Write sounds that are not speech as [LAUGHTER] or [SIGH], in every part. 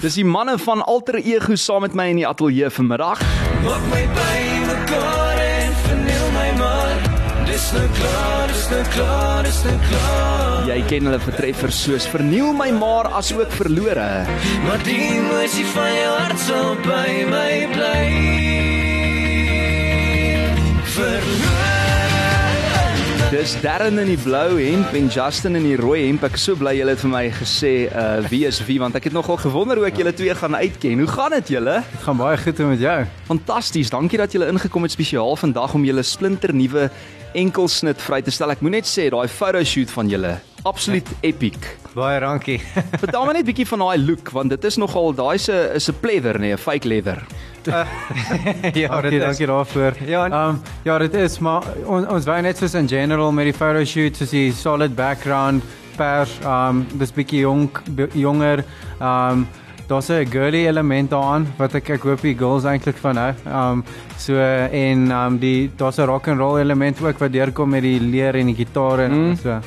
90.5. Dis die manne van Alter Ego saam met my in die ateljee vanmiddag. Maak my by mekaar en verniel my maar Dis nou klaar, dis nou klaar, dis nou klaar Jy ken hulle vertreffers soos Verniel my maar asook verlore. Maar die emosie van jou hart sal by my bly Verloor Dis Darren in die blou hemp en Justin in die rooi hemp. Ek is so bly julle het vir my gesê uh wie is wie want ek het nogal gewonder hoe ek julle twee gaan uitken. Hoe gaan dit julle? Dit gaan baie goed met jou. Fantasties. Dankie dat julle ingekom het spesiaal vandag om julle splinter nuwe enkelsnit vry te stel. Ek moet net sê daai photoshoot van julle, absoluut epic. Baie dankie. Vertel my net bietjie van daai look want dit is nogal daai se is 'n pleather nee, 'n fake leather. [LAUGHS] ja, Dankie, dit dankie daarvoor. Ja, um, ja, dit is maar on, ons wou net soos in general met die photoshoot soos die solid background pers um, dis bietjie jong b- jonger um, daar's 'n girly element daaraan wat ek ek hoop die girls eintlik van hou. Ehm um, so en um, die daar's 'n rock and roll element ook wat deurkom met die leer en die gitaar en mm. so.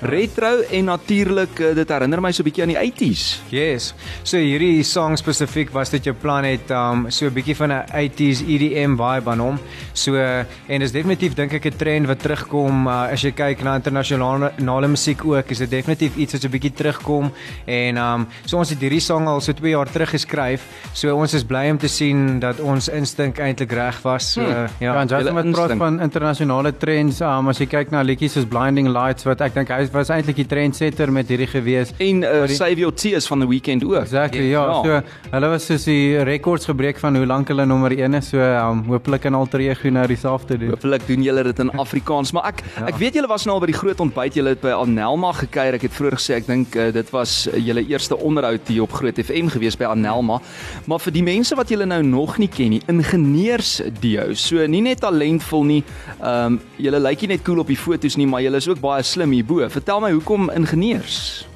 Retro en natuurlik eh, dit herinner my so 'n bietjie aan die 80s. Yes. So hierdie song spesifiek was dit jou plan het um so 'n bietjie van 'n 80s EDM vibe aan hom. So en dis definitief dink ek 'n trend wat terugkom uh, as jy kyk na internasionale nale musiek ook, is dit definitief iets wat so 'n bietjie terugkom en um so ons het hierdie song al so 2 jaar terug geskryf. So ons is bly om te sien dat ons instink eintlik reg was. So Hmm. ja. Ja, en Justin wat praat van internasionale trends, um, as jy kyk na liedjies soos Blinding Lights wat ek dink hy was eintlik die trendsetter met hierdie gewees. En uh, die- Save Your Tears van the Weekend ook. Exactly, ja. Ja. So hulle was soos die rekords gebreek van hoe lank hulle nommer 1 is. So um, hopelik kan Alter Ego nou dieselfde doen. Hoopelik doen julle dit in Afrikaans, maar ek ja. ek weet julle was nou al by die groot ontbyt, julle het by Anelma gekuier. Ek het vroeër gesê ek dink uh, dit was uh, julle eerste onderhoud hier op Groot FM gewees by Anelma. Maar vir die mense wat julle nou nog nie ken nie, ingenieurs dio. So nie net talentvol nie. Ehm um, julle lyk nie net cool op die foto's nie, maar julle is ook baie slim hierbo. Vertel my hoekom ingenieurs?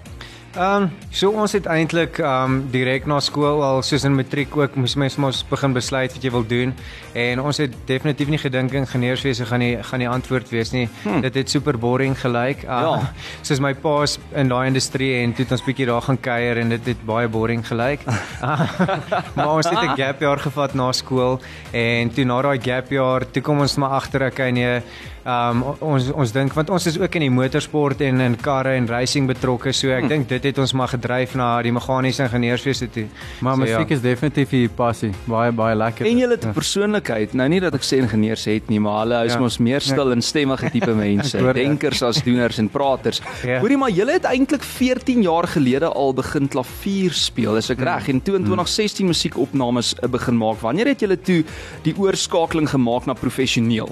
Ehm um, so ons het eintlik ehm um, direk na skool al soos in matriek ook moes mens mos begin besluit wat jy wil doen en ons het definitief nie gedink ingenieurswese gaan die gaan die antwoord wees nie. Hmm. Dit het super boring gelyk. Uh, Ja. Soos my pa's in daai industrie en toe het ons bietjie daar gaan kuier en dit het baie boring gelyk. Uh, [LAUGHS] maar ons het 'n gap jaar gevat na skool en toe na daai gap jaar toe kom ons maar agter okay nee Um ons ons dink want ons is ook in die motorsport en in karre en racing betrokke so ek hmm. dink dit het ons maar gedryf na die meganiese ingenieurswese toe. Maar So, musiek ja. is definitief die passie. Baie baie lekker. En julle het 'n persoonlikheid. Nou nie dat ek sê ingenieurs het nie, maar hulle is Ja. mos meer stil en stemmige tipe [LAUGHS] mense, denkers as doeners en praters. Ja. Hoorie maar julle het eintlik 14 jaar gelede al begin klavier speel, is ek Hmm. reg? En toe in 2016 musiekopnames eh, begin maak. Wanneer het julle toe die oorskakeling gemaak na professioneel?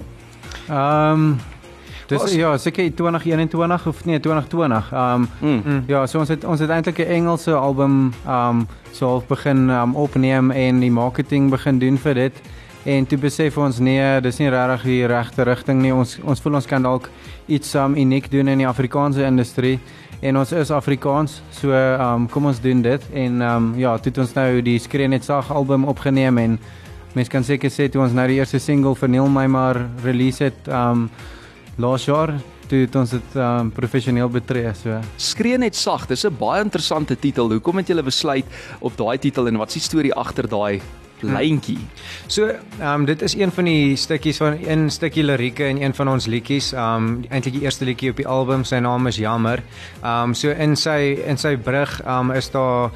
Ehm um, dis Was- ja, seker 2021 of nee 2020. Ehm um, Mm. mm. ja, so ons het ons het eintlik 'n Engelse album ehm um, so half begin um, opneem en die marketing begin doen vir dit. En toe besef ons nee, dis nie regtig die regte rigting nie. Ons ons voel ons kan dalk iets um uniek doen in die Afrikaanse industrie en ons is Afrikaans. So um kom ons doen dit en um ja, toe het ons nou die Skree net sag album opgeneem en Mens kan seker sê toe ons nou die eerste single verniel my maar release het um laas jaar toe het ons dit um professioneel betree so. Skree net sag, dis 'n baie interessante titel. Hoekom het julle besluit op daai titel en wat is die storie agter daai lyntjie? So, ehm um, dit is een van die stukkies van een stukkie lirieke in een van ons liedjies. Ehm um, eintlik die eerste liedjie op die album, sy naam is Jammer. Ehm um, so in sy in sy brug ehm um, is daar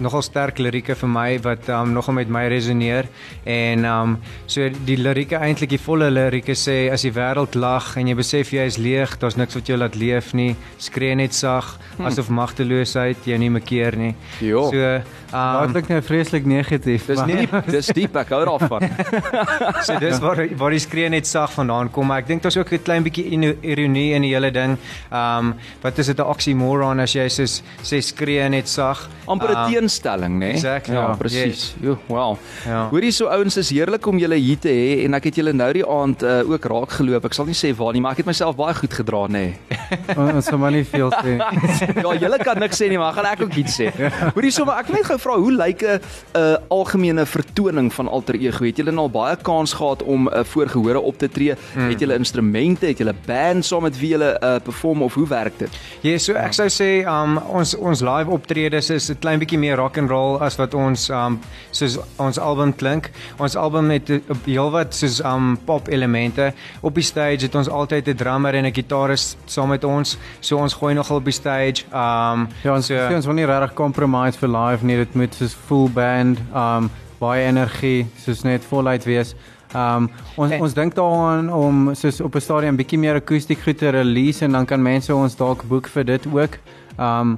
nogal sterk lirieke vir my wat um, nogal met my resoneer en um so die lirieke eintlik die volle lirieke sê as die wêreld lag en jy besef jy is leeg, daar's niks wat jou laat leef nie, skree net sag Hmm. asof magteloosheid jou nie mekeer nie. Jo. So Um, dit nou vreeslik negatief. Dis diep, dis diep, ek hou daarvan. [LAUGHS] So dis waar waar die skree net sag vandaan kom, maar ek dink daar's ook 'n klein bietjie ironie in die hele ding. Um wat is dit 'n oxymoron as jy sê sê skree net sag? amper 'n Um, teenstelling, né? exactly, Ja, ja, presies. yes. Jo, wow. Ja. Hoorie so ouens, is heerlik om julle hier te hê en ek het julle nou die aand uh, ook raak geloop. Ek sal nie sê waar nie, maar ek het myself baie goed gedra, nê. [LAUGHS] O- ons gaan maar nie veel sê. [LAUGHS] ja, julle kan niks sê nie, maar gaan ek ook iets sê. Hoorie so, maar ek wil net gou vra, hoe lyk 'n uh, algemene vertoning van Alter Ego? Het julle nou al baie kans gehad om uh, voor gehore op te tree? Hmm. Het julle instrumente, het julle band saam met wie julle uh, perform of hoe werk dit? Ja, so ek sou sê um ons ons live optredes is 'n klein bietjie meer rock and roll as wat ons um soos ons album klink. Ons album het 'n heelwat soos um pop elemente. Op die stage het ons altyd 'n drummer en 'n gitarist saam met ons. So ons gooi nogal op die stage. Um Ja, ons so, ons wil nie regtig compromise vir live nie. Dit moet soos full band, um baie energie, soos net voluit wees. Um ons En- ons dink daaraan om soos op 'n stadium bietjie meer akoestiek goed te release en dan kan mense ons dalk boek vir dit ook. Um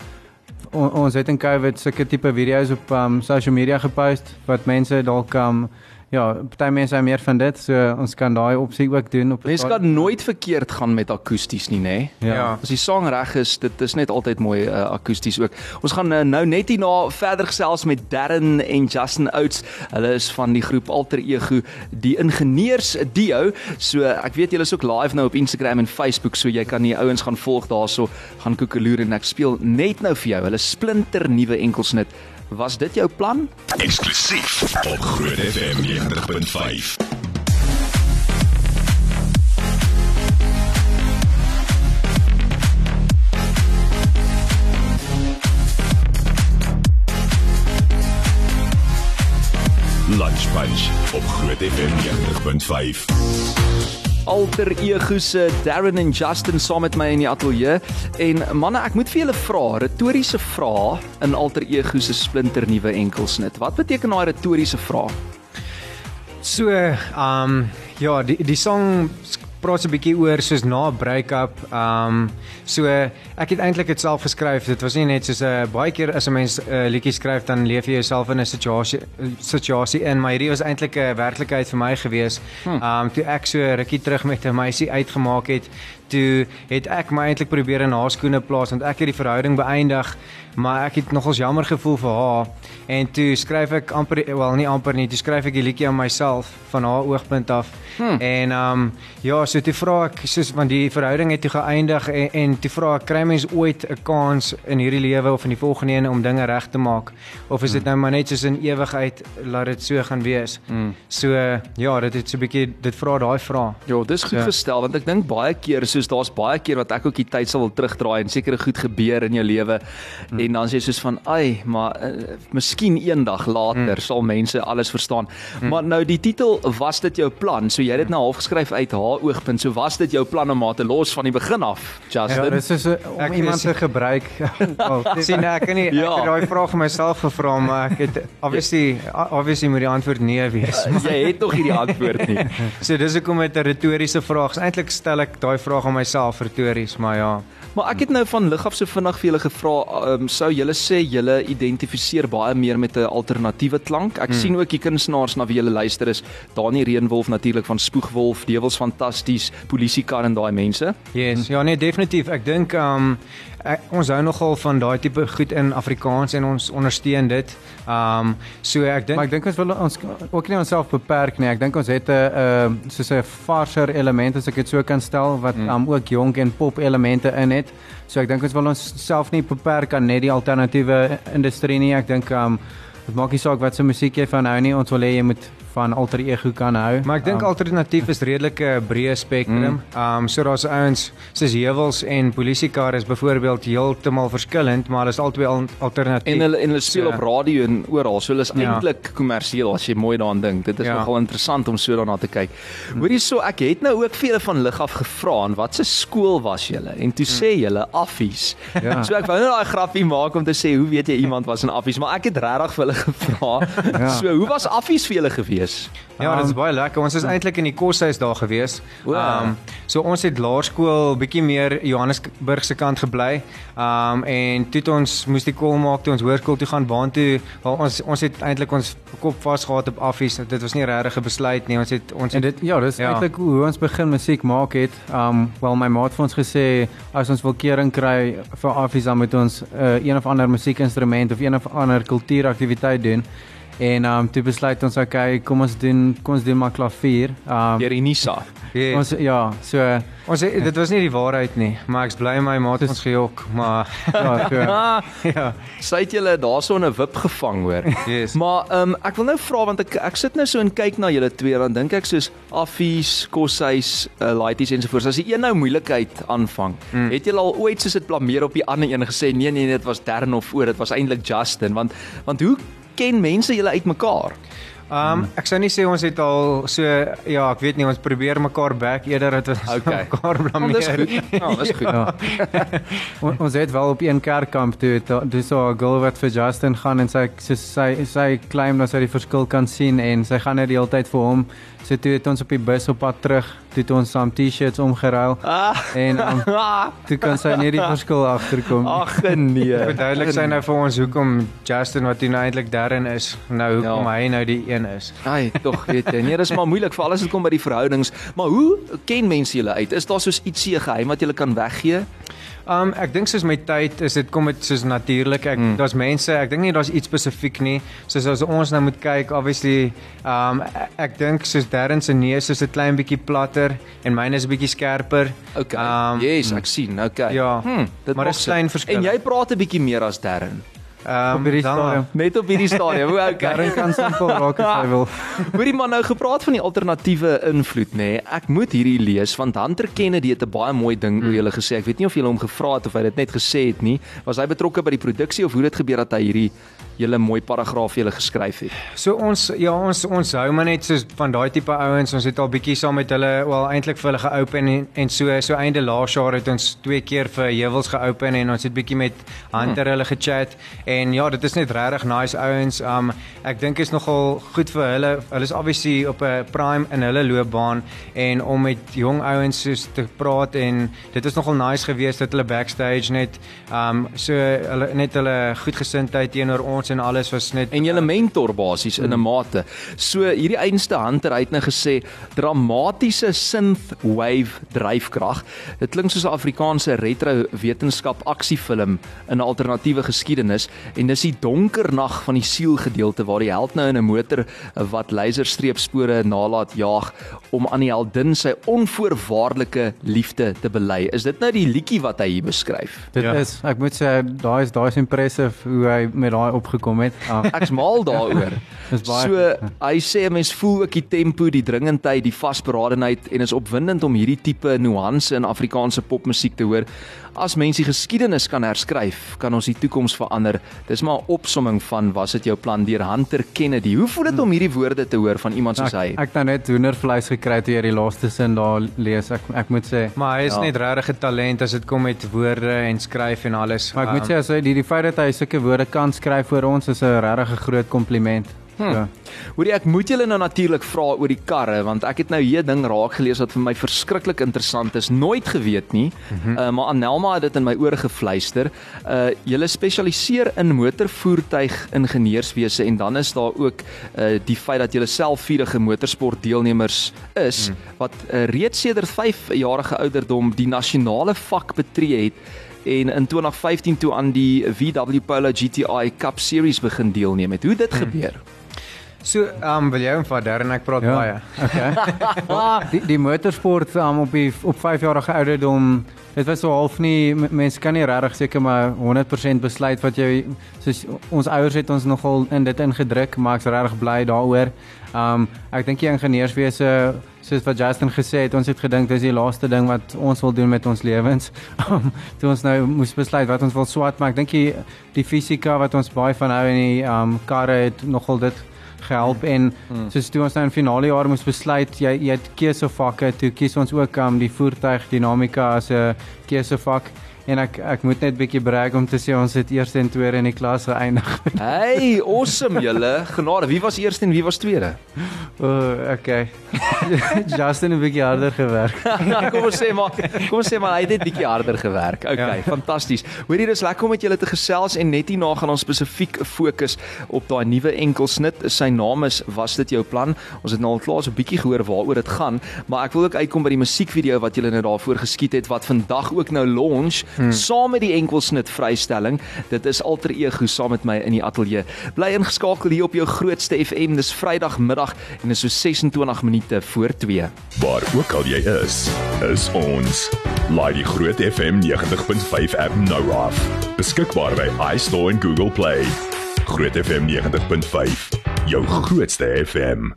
on, ons het in COVID sulke tipe video's op um social media gepost wat mense dalk um ja, party mense hou meer van dit, so ons kan daai opsie ook doen op Mens kan nooit verkeerd gaan met akoesties nie, nê? Ja. Ja. As die sang reg is, dit is net altyd mooi uh, akoesties ook. Ons gaan uh, nou net hierna verder gesels met Darren en Justin Oates. Hulle is van die groep Alter Ego, die ingenieurs duo. So ek weet julle is ook live nou op Instagram en Facebook, so jy kan die ouens gaan volg daarso, gaan koekeloer en ek speel net nou vir jou hulle splinter nuwe enkelsnit. Was dit jou plan? Eksklusief op Groot FM 90.5. Lunch Punch op Groot FM 90.5. Alter Ego se Darren en Justin saam met my in die ateljee en manne ek moet vir julle vra retoriese vrae in Alter Ego se splinter nuwe enkelsnit. Wat beteken daai retoriese vraag? So, um ja, die die song praat 'n bietjie oor soos na 'n break-up. Um so ek het eintlik dit self geskryf. Dit was nie net soos 'n uh, baie keer as 'n mens 'n uh, liedjie skryf dan leef jy jouself in 'n situasie situasie in, maar hierdie was eintlik 'n werklikheid vir my gewees. Um toe ek so rukkie terug met 'n meisie uitgemaak het, toe het ek my eintlik probeer in haar skoene plaas want ek het die verhouding beëindig, maar ek het nogals jammer gevoel vir haar en toe skryf ek amper wel nie amper nie, toe skryf ek die liedjie aan myself van haar oogpunt af. Hmm. En um ja, so toe vra ek soos want die verhouding het toe geëindig en, en toe vra ek kry mens ooit 'n kans in hierdie lewe of in die volgende een om dinge reg te maak of is dit nou maar net soos in ewigheid laat dit so gaan wees. Hmm. So ja, dit het so 'n bietjie dit vra daai vraag. Ja, dis goed Ja. gestel want ek dink baie keer soos daar's baie keer wat ek ook die tyd sal wil terugdraai en sekere goed gebeur in jou lewe Hmm. en dan sê jy soos van, "Ai, maar uh, miskien eendag later Hmm. sal mense alles verstaan." Maar nou die titel was dit jou plan? So jy het dit nou half geskryf uit haar oogpunt. So was dit jou plan om haar te los van die begin af, Justin? Ja, dis is 'n- om Ek iemand te gebruik. [LAUGHS] Oh, sien ek kan nie ek Ja. het daai vraag vir myself gevra maar ek het [LAUGHS] obviously obviously moet die antwoord nee wees. jy het nog nie die antwoord nie. [LAUGHS] So dis hoekom dit 'n retoriese vraag is. Eintlik stel ek daai vraag aan myself retories, maar ja. Maar ek het nou van lig af so vinnig vir julle gevra, um, sou julle sê julle identifiseer baie meer met 'n alternatiewe klank? Ek hmm. sien ook die kunstenaars na wie julle luister is, Dani Reenwolf natuurlik van Spoegwolf, Dewels Fantasties, Polisiekar en daai mense. Yes, ja nee definitief. Ek dink um ek, ons hou nogal van daai tipe goed in Afrikaans en ons ondersteun dit. Um so ek dink Maar ek dink ons wil ons ook nie onsself beperk nie. Ek dink ons het 'n uh, soos 'n farser element as ek dit so kan stel wat mm. um, ook jonk en pop elemente in het. So ek dink ons wil ons self nie beperk aan net die alternatiewe industrie nie. Ek dink um dit maak nie saak wat se musiek jy van hou nie. Ons wil hê jy moet van alter ego kan hou. Maar ek dink um, alternatief is redelik 'n breë spektrum. Um so daar's ouens soos Hewels en Polisiekar is byvoorbeeld heeltemal verskillend, maar hulle is albei al alternatief. En hulle en hulle speel So- op radio en oral. So hulle is Ja. eintlik kommersieel as jy mooi daaraan dink. Dit is Ja. nogal interessant om so daarna te kyk. Hoorie so, ek het nou ook vir julle van lig af gevra en wat se skool was julle? En toe sê julle affies. Ja. [LAUGHS] So ek wou net daai grappie maak om te sê hoe weet jy iemand was in affies, maar ek het regtig vir hulle gevra. Ja. [LAUGHS] So, hoe was affies vir julle gewees? Ja, dit is baie lekker. Ons is eintlik in die koshuis daar gewees. O. Um so ons het laerskool bietjie meer Johannesburg se kant gebly. Um en toe het ons moes die kol maak toe ons hoërskool toe gaan waan toe. Wel, ons ons het eintlik ons kop vasgehad op affies. Dit was nie regtig 'n besluit nie. Ons het ons En het dit ja, dis Ja. ja. eintlik hoe ons begin musiek maak het. Um wel my maat het vir ons gesê as ons wil kering kry vir Afis dan moet ons uh, een of ander musiekinstrument of een of ander kultuuraktiwiteit doen. En ehm um, toe besluit ons okay, kom ons doen kom ons doen maar klavier. Ehm um, Deur Unisa. Yes. ons ja, so Ons het, dit was nie die waarheid nie, maar ek's bly my maat het ons gejok, maar ja, so [LAUGHS] ja. [LAUGHS] sy het julle daarso 'n wip gevang hoor. Yes. Maar ehm um, ek wil nou vra want ek ek sit nou so en kyk na julle twee dan dink ek soos affies, koshuis, uh, laities ensovoorts. As die een nou moeilikheid aanvang, mm. het julle al ooit soos dit blameer op die ander een gesê nee nee dit was Darren of o, dit was eintlik Justin want want hoe ken mense julle uitmekaar? Um ek sou nie sê ons het al so ja, ek weet nie, ons probeer mekaar back eerder dat ons Okay. [LAUGHS] mekaar Oh, blameer. dis goed. Ja, dis goed. ja. [LAUGHS] On- ons het wel op een kerkkamp toe toe- dis so 'n girl wat vir Justin gaan en sy sy sy, sy claim dat sy die verskil kan sien en sy gaan net die hele tyd vir hom. So toe het ons op die bus op pad terug, toe het ons saam T-shirts omgeruil Ah. en um, [LAUGHS] toe kan sy nie die verskil agterkom. nie. Ag nee. [LAUGHS] Verduidelik sy nou vir ons hoekom Justin wat toe nou eintlik Darren is, nou hoekom Ja. hy nou die een is. Ai, tog weet jy. Nee, dis maar moeilik vir alles wat kom by die verhoudings. Maar hoe ken mense julle uit? Is daar soos ietsie geheim wat julle kan weggee? Um ek dink soos met tyd is dit kom dit soos natuurlik. Ek mm. daar's mense, ek dink nie daar's iets spesifiek nie. Soos as ons nou moet kyk, obviously um ek, ek dink soos Darren se neus is 'n klein bietjie platter en myne is 'n bietjie skerper. Okay. Um, yes, ek sien. Okay. Ja, Hm, dit maar sin. klein verskille. En jy praat 'n bietjie meer as Darren. Um op hierdie dan- stadium. Net op hierdie stadium. Hoe [LAUGHS] okay. Darren kan simpel raak as hy wil. [LAUGHS] Hoorie man nou gepraat van die alternatiewe invloed nê. Nee. Ek moet hierdie lees want Hunter Kennedy het 'n baie mooi ding oor julle gesê. Ek weet nie of julle hom gevra het of hy dit net gesê het nie. Was hy betrokke by die produksie of hoe dit gebeur dat hy hierdie julle mooi paragraaf julle geskryf het? So ons ja ons ons hou maar net soos van daai tipe ouens. Ons het al bietjie saam met hulle wel eintlik vir hulle geopen en, en so so einde laas jaar het ons twee keer vir Heuwels geopen en ons het bietjie met Hunter hulle gechat en ja, dit is net regtig nice ouens. Um ek dink is nogal goed vir hulle. Hulle is obviously op 'n prime in hulle loopbaan en om met jong ouens soos te praat en dit is nogal nice geweest dat hulle backstage net um so hulle net hulle goedgesindheid teenoor ons en alles was net En julle mentor basies in 'n mate. So hierdie einste Hunter hy het nou gesê dramatiese synth wave dryfkrag. Dit klink soos 'n Afrikaanse retro wetenskap aksiefilm in 'n alternatiewe geskiedenis en dis die donker nag van die siel gedeelte waar die held nou in 'n motor wat laserstreepspore nalaat jaag om aan die heldin sy onvoorwaardelike liefde te bely. Is dit nou die liedjie wat hy hier beskryf? Dit Ja. is ek moet sê daai is daai is impressive hoe hy met daai opgekom het. Um, [LAUGHS] Ek's mal [LAUGHS] daaroor. [LAUGHS] Dis baie So hy sê 'n mens voel ook die tempo, die dringendheid, die vasberadenheid en is opwindend om hierdie tipe nuance in Afrikaanse popmusiek te hoor. As mens die geskiedenis kan herskryf, kan ons die toekoms verander. Dis maar 'n opsomming van was dit jou plan deur Hunter Kennedy. Hoe voel dit om hierdie woorde te hoor van iemand soos hy? ek, ek het nou net hoendervleis gekry toe jy die laaste sin daar lees. Ek ek moet sê Maar hy is Ja. net regtig 'n talent as dit kom met woorde en skryf en alles. Maar ek moet sê as hy die, die feit dat hy sulke woorde kan skryf vir ons is 'n regtig 'n groot kompliment. Hmm. So, Hoorie ek moet julle nou natuurlik vra oor die karre want ek het nou hier 'n ding raak gelees wat vir my verskriklik interessant is. Nooit geweet nie. Mm -hmm. uh, maar Anelma het dit in my ore gefluister. Uh julle spesialiseer in motorvoertuig ingenieurswese en dan is daar ook uh die feit dat julle selfvierige motorsport deelnemers is mm. wat uh, reeds sedert 5 jarige ouderdom die nasionale vak betree het en in 2015 toe aan die VW Polo GTI Cup Series begin deelneem het. Hoe dit gebeur? So, ehm um, wil jy hom vat Darren ek praat ja. baie. Okay. [LAUGHS] die die motorsport um, op die op 5 jarige ouderdom dit was so half nie mense kan nie regtig seker maar 100% besluit wat jy soos ons ouers het ons nogal in dit ingedruk maar ek's regtig bly daaroor. Um ek dink die ingenieurswese soos wat Justin gesê het ons het gedink dis die laaste ding wat ons wil doen met ons lewens. Um, [LAUGHS] toe ons nou moes besluit wat ons wil swat maar ek dink die die fisika wat ons baie van hou en die um karre het nogal dit gehelp en soos toe ons nou in finale jaar moes besluit jy jy het keusevakke toe kies ons ook um die voertuig dinamika as 'n keusevak en ek ek moet net bietjie brag om te sê ons het eerste en tweede in die klas geëindig. Hey, awesome julle. Genade, wie was eerste en wie was tweede? O, oh, okay. [LAUGHS] Justin het 'n bietjie harder gewerk. [LAUGHS] kom ons sê maar, kom ons sê maar hy het net bietjie harder gewerk. Okay, ja. fantasties. Hoorie, dis lekker om met julle te gesels en net hierna gaan ons spesifiek fokus op daai nuwe enkelsnit. Sy naam is Was dit jou plan? Ons het nou al klaar so 'n bietjie gehoor waaroor dit gaan, maar ek wil ook uitkom by die musiekvideo wat julle nou daarvoor geskiet het wat vandag ook nou launch hmm. saam met die enkelsnit vrystelling. Dit is alter ego saam met my in die ateljee. Bly ingeskakel hier op jou grootste FM. Dis Vrydagmiddag en dis so 26 minute voor 2. Waar ook al jy is, is ons. Laai die Groot FM 90.5 app nou af. Beskikbaar by iStore en Google Play. Groot FM 90.5. Jou grootste FM.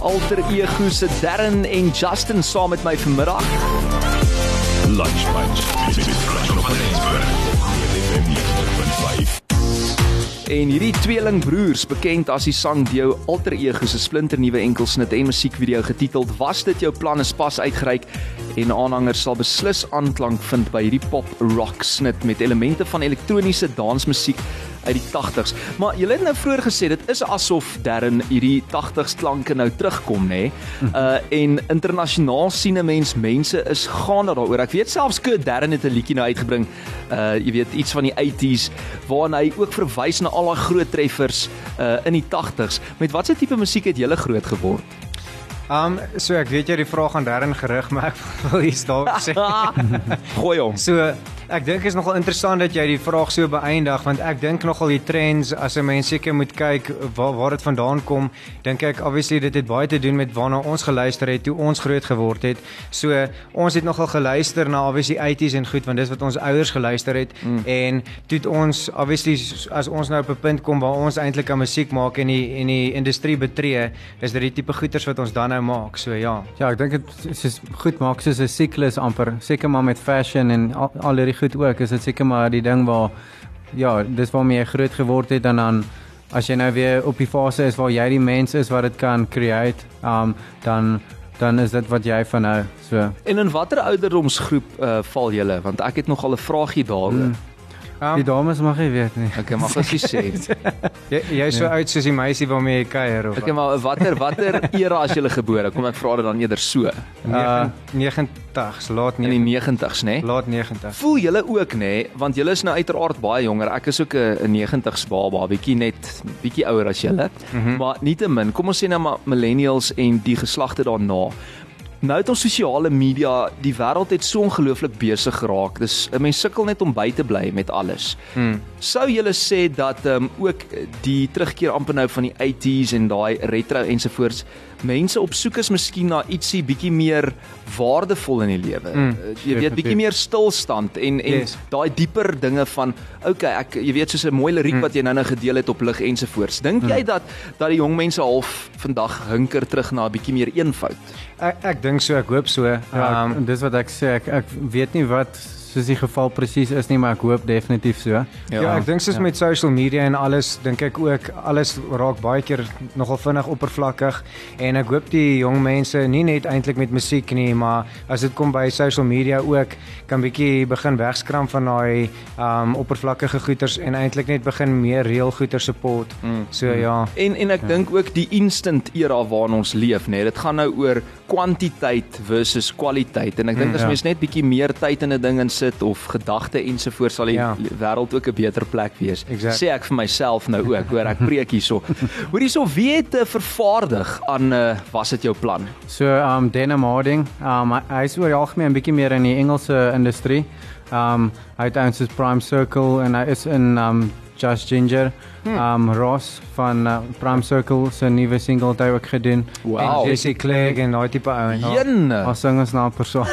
Alter ego se Darren en Justin saam met my vanmiddag. Lunch Punch. Johannesburg. Groot FM 90.5. En hierdie tweelingbroers, bekend as die sang Dio Alter Ego se splinternuwe enkelsnit en musiekvideo getiteld Was dit jou plan is pas uitgereik en aanhangers sal beslis aanklank vind by hierdie pop rock snit met elemente van elektroniese dansmusiek uit die 80s. Maar jy het nou vroeër gesê dit is asof Darren hierdie 80s klanke nou terugkom nê. Uh en internasionaal sien 'n mens mense is gaande daaroor. Ek weet selfs Kurt Darren het 'n liedjie nou uitgebring. Uh jy weet iets van die 80s waarin hy ook verwys na al daai groot treffers uh in die 80s. Met watter tipe musiek het jy groot geword? Um so ek weet jy die vraag aan Darren gerig, maar ek wil hier dalk sê. [LAUGHS] Gooi hom. So ek dink is nogal interessant dat jy die vraag so beëindig want ek dink nogal die trends as 'n mens seker moet kyk waar waar dit vandaan kom, dink ek obviously dit het baie te doen met waarna ons geluister het toe ons groot geword het. So ons het nogal geluister na obviously 80s en goed want dis wat ons ouers geluister het mm. en toe ons obviously as ons nou op 'n punt kom waar ons eintlik aan musiek maak en die en die industrie betree, is dit die tipe goeters wat ons dan nou maak. So ja. Ja, ek dink dit is goed maak soos 'n siklus amper, seker maar met fashion en al, al hierdie goed ook. Is dit seker maar die ding waar ja, dis waarmee jy groot geword het en dan as jy nou weer op die fase is waar jy die mens is wat dit kan create, um dan dan is dit wat jy van nou so. En in watter ouderdomsgroep uh, val julle? Want ek het nog al 'n vraagie daaroor. Hmm. Um, die dames mag jy weet nie. Okay, mag ek sê. [LAUGHS] jy jy's so ja. oud soos die meisie waarmee jy kuier of. Okay, maar watter watter [LAUGHS] era as jy gebore? Kom ek vra dit dan eerder so. Uh 90s, laat nie in die 90s, nê? Laat 90s. Voel julle ook nê, want julle is nou uiteraard baie jonger. Ek is ook 'n 90s baba, bietjie net bietjie ouer as julle. Mm -hmm. Maar nietemin, kom ons sê nou maar millennials en die geslagte daarna. Nou het ons sosiale media die wêreld het so ongelooflik besig geraak. Dis 'n mens sukkel net om by te bly met alles. Hmm. Sou julle sê dat ehm um, ook die terugkeer amper nou van die 80s en daai retro ensovoorts mense op soek is miskien na ietsie bietjie meer waardevol in die lewe. Mm, jy weet bietjie meer stilstand en en yes. daai dieper dinge van okay, ek jy weet soos 'n mooi liriek mm. wat jy nou-nou gedeel het op lig ensovoorts. Dink mm. jy dat dat die jong mense half vandag hinker terug na 'n bietjie meer eenvoud? Ek ek dink so, ek hoop so. Ja, um, dis wat ek sê. Ek ek weet nie wat soos die geval presies is nie, maar ek hoop definitief so. Ja, ja ek dink soos ja. met social media en alles, dink ek ook alles raak baie keer nogal vinnig oppervlakkig en ek hoop die jong mense nie net eintlik met musiek nie, maar as dit kom by social media ook kan bietjie begin wegskram van daai um oppervlakkige goeters en eintlik net begin meer reël goeter support. Mm. So mm. ja. En en ek ja. dink ook die instant era waarin ons leef, nê, dit gaan nou oor kwantiteit versus kwaliteit en ek dink mm, as ja. mens net bietjie meer tyd in 'n ding in sit of gedagte ensovoorts sal die ja. wêreld ook 'n beter plek wees. Exact. Sê ek vir myself nou ook, hoor ek preek hierso. [LAUGHS] Hoor hierso wie het uh, vervaardig aan uh, was dit jou plan? So um Denim Harding, um hy is oor algemeen bietjie meer in die Engelse industrie. Um hy het ons Prime Circle en hy is in um Just Ginger. Hmm. Um Ross van uh, Prime Circle se nuwe single het hy ook gedoen. Wow. En Jesse Clegg en daai tipe ouens. Ja. Ons sing ons naam persoon.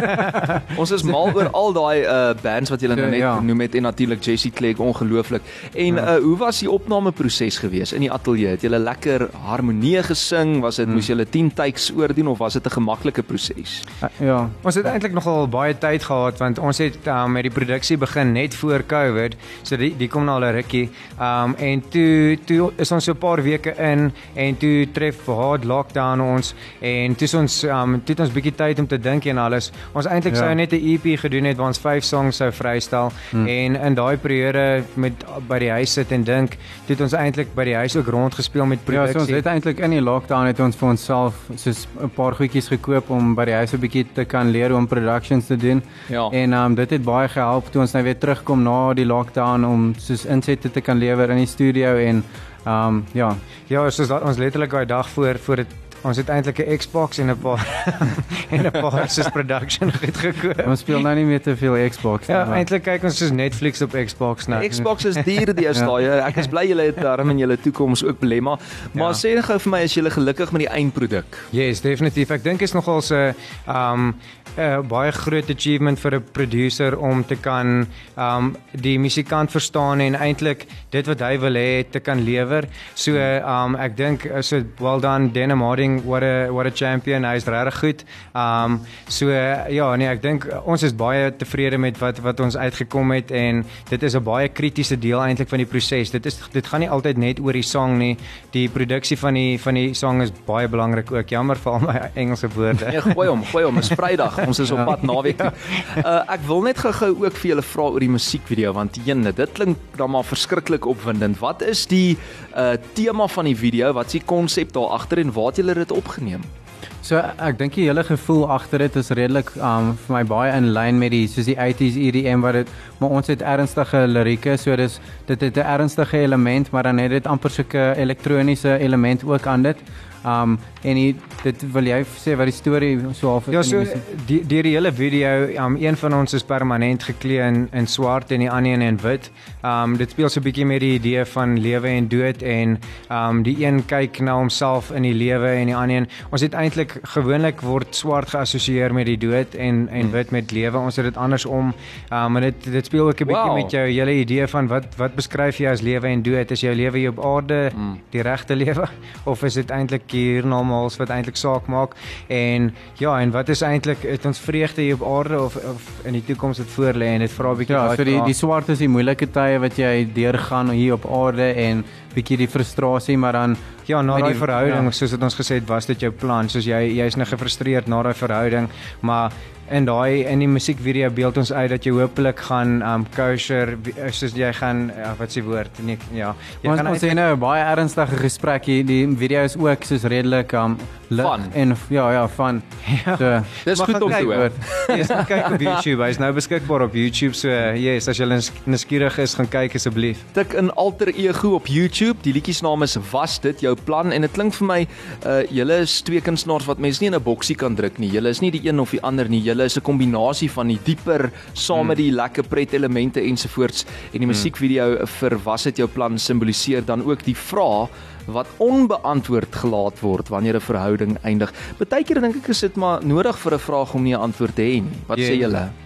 [LAUGHS] ons is mal oor al daai uh bands wat jy nou net ja. genoem het en natuurlik Jesse Clegg ongelooflik. En ja. uh hoe was die opnameproses gewees in die ateljee? Het jy lekker harmonie gesing? Was dit hmm. moes jy 10 takes oordoen of was dit 'n gemaklike proses? Uh, ja. Ons het eintlik nogal baie tyd gehad want ons het uh, met die produksie begin net voor Covid. So die die kom nou al 'n rukkie. Um en toe toe is ons so 'n paar weke in en toe tref hard lockdown ons en toe is ons um toe het ons bietjie tyd om te dink en alles. Ons eintlik ja. sou net 'n EP gedoen het waar ons 5 songs sou vrystel hmm. en in daai periode met by die huis sit en dink, toe het ons eintlik by die huis ook rond gespeel met produksie. Ja, so ons het eintlik in die lockdown het ons vir onsself soos 'n paar goedjies gekoop om by die huis 'n bietjie te kan leer hoe om productions te doen. Ja. En um dit het baie gehelp toe ons nou weer terugkom na die lockdown om soos insette te kan lewer in die studio en ehm um, ja. Ja, soos ons letterlik daai dag voor voor dit ons het eintlik 'n Xbox en 'n paar [LAUGHS] en 'n paar soos production [LAUGHS] goed gekoop. Ons speel nou nie meer te veel Xbox nie. Ja, eintlik kyk ons soos Netflix op Xbox nou. [LAUGHS] Xbox is duur die eerste dae. Ek is bly julle het daarin in julle toekoms ook belê, maar maar Ja. sê net gou vir my as jy gelukkig met die eindproduk. Yes, definitief. Ek dink is nogal 'n um 'n baie groot achievement vir 'n producer om te kan um die musikant verstaan en eintlik dit wat hy wil hê te kan lewer. So um ek dink so well done Denim Harding what a what a champion. Hy's regtig goed. Um so ja, nee, ek dink ons is baie tevrede met wat wat ons uitgekom het en dit is 'n baie kritiese deel eintlik van die proses. Dit is dit gaan nie altyd net oor die sang nie. Die produksie van die van die sang is baie belangrik ook. Jammer vir al my Engelse woorde. Nee, gooi hom, gooi hom. Dis Vrydag. Ons is op pad naweek toe. [LAUGHS] Uh ek wil net gou-gou ook vir julle vra oor die musiekvideo want jene, dit klink dan maar verskriklik opwindend. Wat is die uh tema van die video? Wat is die konsep daar agter en waar het julle dit opgeneem? So ek dink die hele gevoel agter dit is redelik um vir my baie in lyn met die soos die 80s EDM wat dit maar ons het ernstige lirieke so dis dit het 'n ernstige element maar dan het dit amper sulke elektroniese element ook aan dit. Um en die, dit wil jy sê wat die storie so half Ja, die so musiek? die die hele video, um een van ons is permanent geklee in in swart en die ander een in wit. Um dit speel so 'n bietjie met die idee van lewe en dood en um die een kyk na homself in die lewe en die ander een ons het eintlik gewoonlik word swart geassosieer met die dood en en wit met lewe. Ons het dit andersom. Um en dit dit speel ook 'n bietjie Wow. met jou hele idee van wat wat beskryf jy as lewe en dood? Is jou lewe hier op aarde die regte lewe [LAUGHS] of is dit eintlik hiernamaals wat eintlik saak maak? En ja, en wat is eintlik het ons vreugde hier op aarde of of in die toekoms wat voor lê en dit vra 'n bietjie Ja, so die die swart is die moeilike tye wat jy deurgaan hier op aarde en bietjie die frustrasie maar dan Ja, na daai die- verhouding, ja. soos wat ons gesê het, was dit jou plan, soos jy jy's nou gefrustreerd na daai verhouding, maar in daai in die musiekvideo beeld ons uit dat jy hopelik gaan um kosher soos jy gaan ja, wat s'e woord nee ja jy Ons gaan ons het nou 'n baie ernstige gesprek hier. Die video is ook soos redelik um Fun. en ja ja van. [LAUGHS] Ja. So, Dis goed om te hoor. [LAUGHS] Jy's gaan kyk op YouTube. Hy's nou beskikbaar op YouTube. So yes, as jy nuuskierig is, gaan kyk asseblief. Tik in Alter Ego op YouTube. Die liedjie se naam is Was dit jou plan? En dit klink vir my uh julle is twee kunstenaars wat mense nie in 'n boksie kan druk nie. Julle is nie die een of die ander nie. Julle is 'n kombinasie van die dieper saam met die lekker pret elemente ensovoorts en die musiekvideo vir Was dit jou plan simboliseer dan ook die vraag wat onbeantwoord gelaat word wanneer 'n verhouding eindig. Partykeer dink ek is dit maar nodig vir 'n vraag om nie 'n antwoord te hê nie. Wat Ja. sê julle? Ja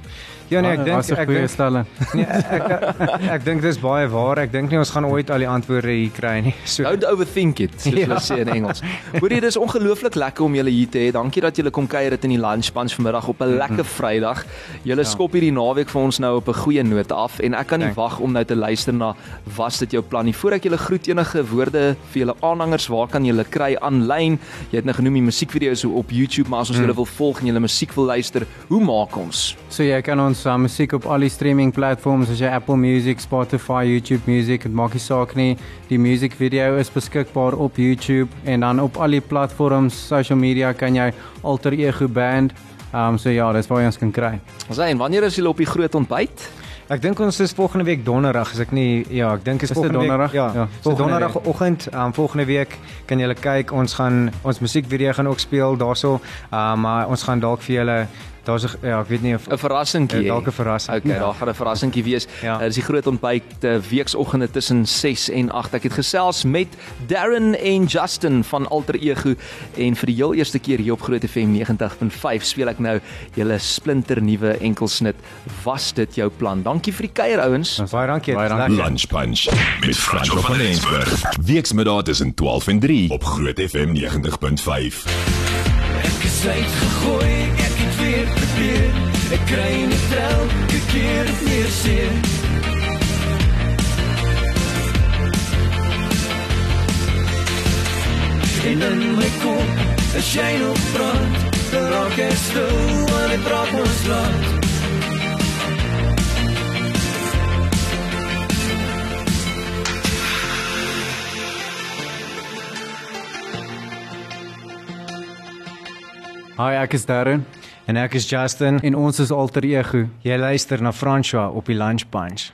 nee, ek dink ek goeie dink stelling. [LAUGHS] nee, ek ek, ek dink dis baie waar. Ek dink nie ons gaan ooit al die antwoorde hier kry nie. [LAUGHS] So Don't overthink it, soos Ja. hulle sê in Engels. Hoorie, dis ongelooflik lekker om julle hier te hê. Dankie dat julle kom kuier dit in die lunch bunch vanmiddag op 'n lekker Vrydag. Julle skop hierdie naweek vir ons nou op 'n goeie noot af en ek kan nie wag om nou te luister na was dit jou plan nie. Voordat julle groet enige woorde vir julle aanhangers, waar kan julle kry aanlyn? Jy het nou genoem die musiekvideo's op YouTube, maar as ons julle wil volg en julle musiek wil luister, hoe maak ons? So jy kan ons uh, musiek op al die streaming platforms soos jy Apple Music, Spotify, YouTube Music, dit maak nie saak nie. Die musiekvideo is beskikbaar op YouTube en dan op al die platforms, social media kan jy Alter Ego Band. Um so ja, dis waar jy ons kan kry. Ons sê en wanneer is julle op die groot ontbyt? Ek dink ons is volgende week donderdag as ek nie ja, ek dink is Is volgende donderdag? week. Ja, Ja, so donderdagoggend, um, volgende week kan julle kyk. Ons gaan ons musiekvideo gaan ook speel daarso. Um, maar ons gaan dalk vir julle daar's 'n ja, ek weet nie 'n Verrassingkie. Dalk 'n verrassing. Okay, Ja. daar gaan 'n verrassingkie wees. Ja. Uh, dis die groot ontbyt uh, weeksoggende tussen 6 en 8. Ek het gesels met Darren en Justin van Alter Ego en vir die heel eerste keer hier op Groot FM 90.5 speel ek nou julle splinter nuwe enkelsnit. Was dit jou plan? Dankie vir die kuier ouens. Baie dankie. Baie is dankie. Lunch Punch met Franco van Rensburg. Weksmiddag tussen 12 en 3 op Groot FM 90.5. Ek is uitgegooi, ek weer probeer. Ek kry net elke keer weer seer. En in my kop, as jy nog praat, dan raak ek stil, want dit raak ons laat. Hi, ek is Darren En ek is Justin. en ons is Alter Ego. Jy luister na François op die Lunch Punch.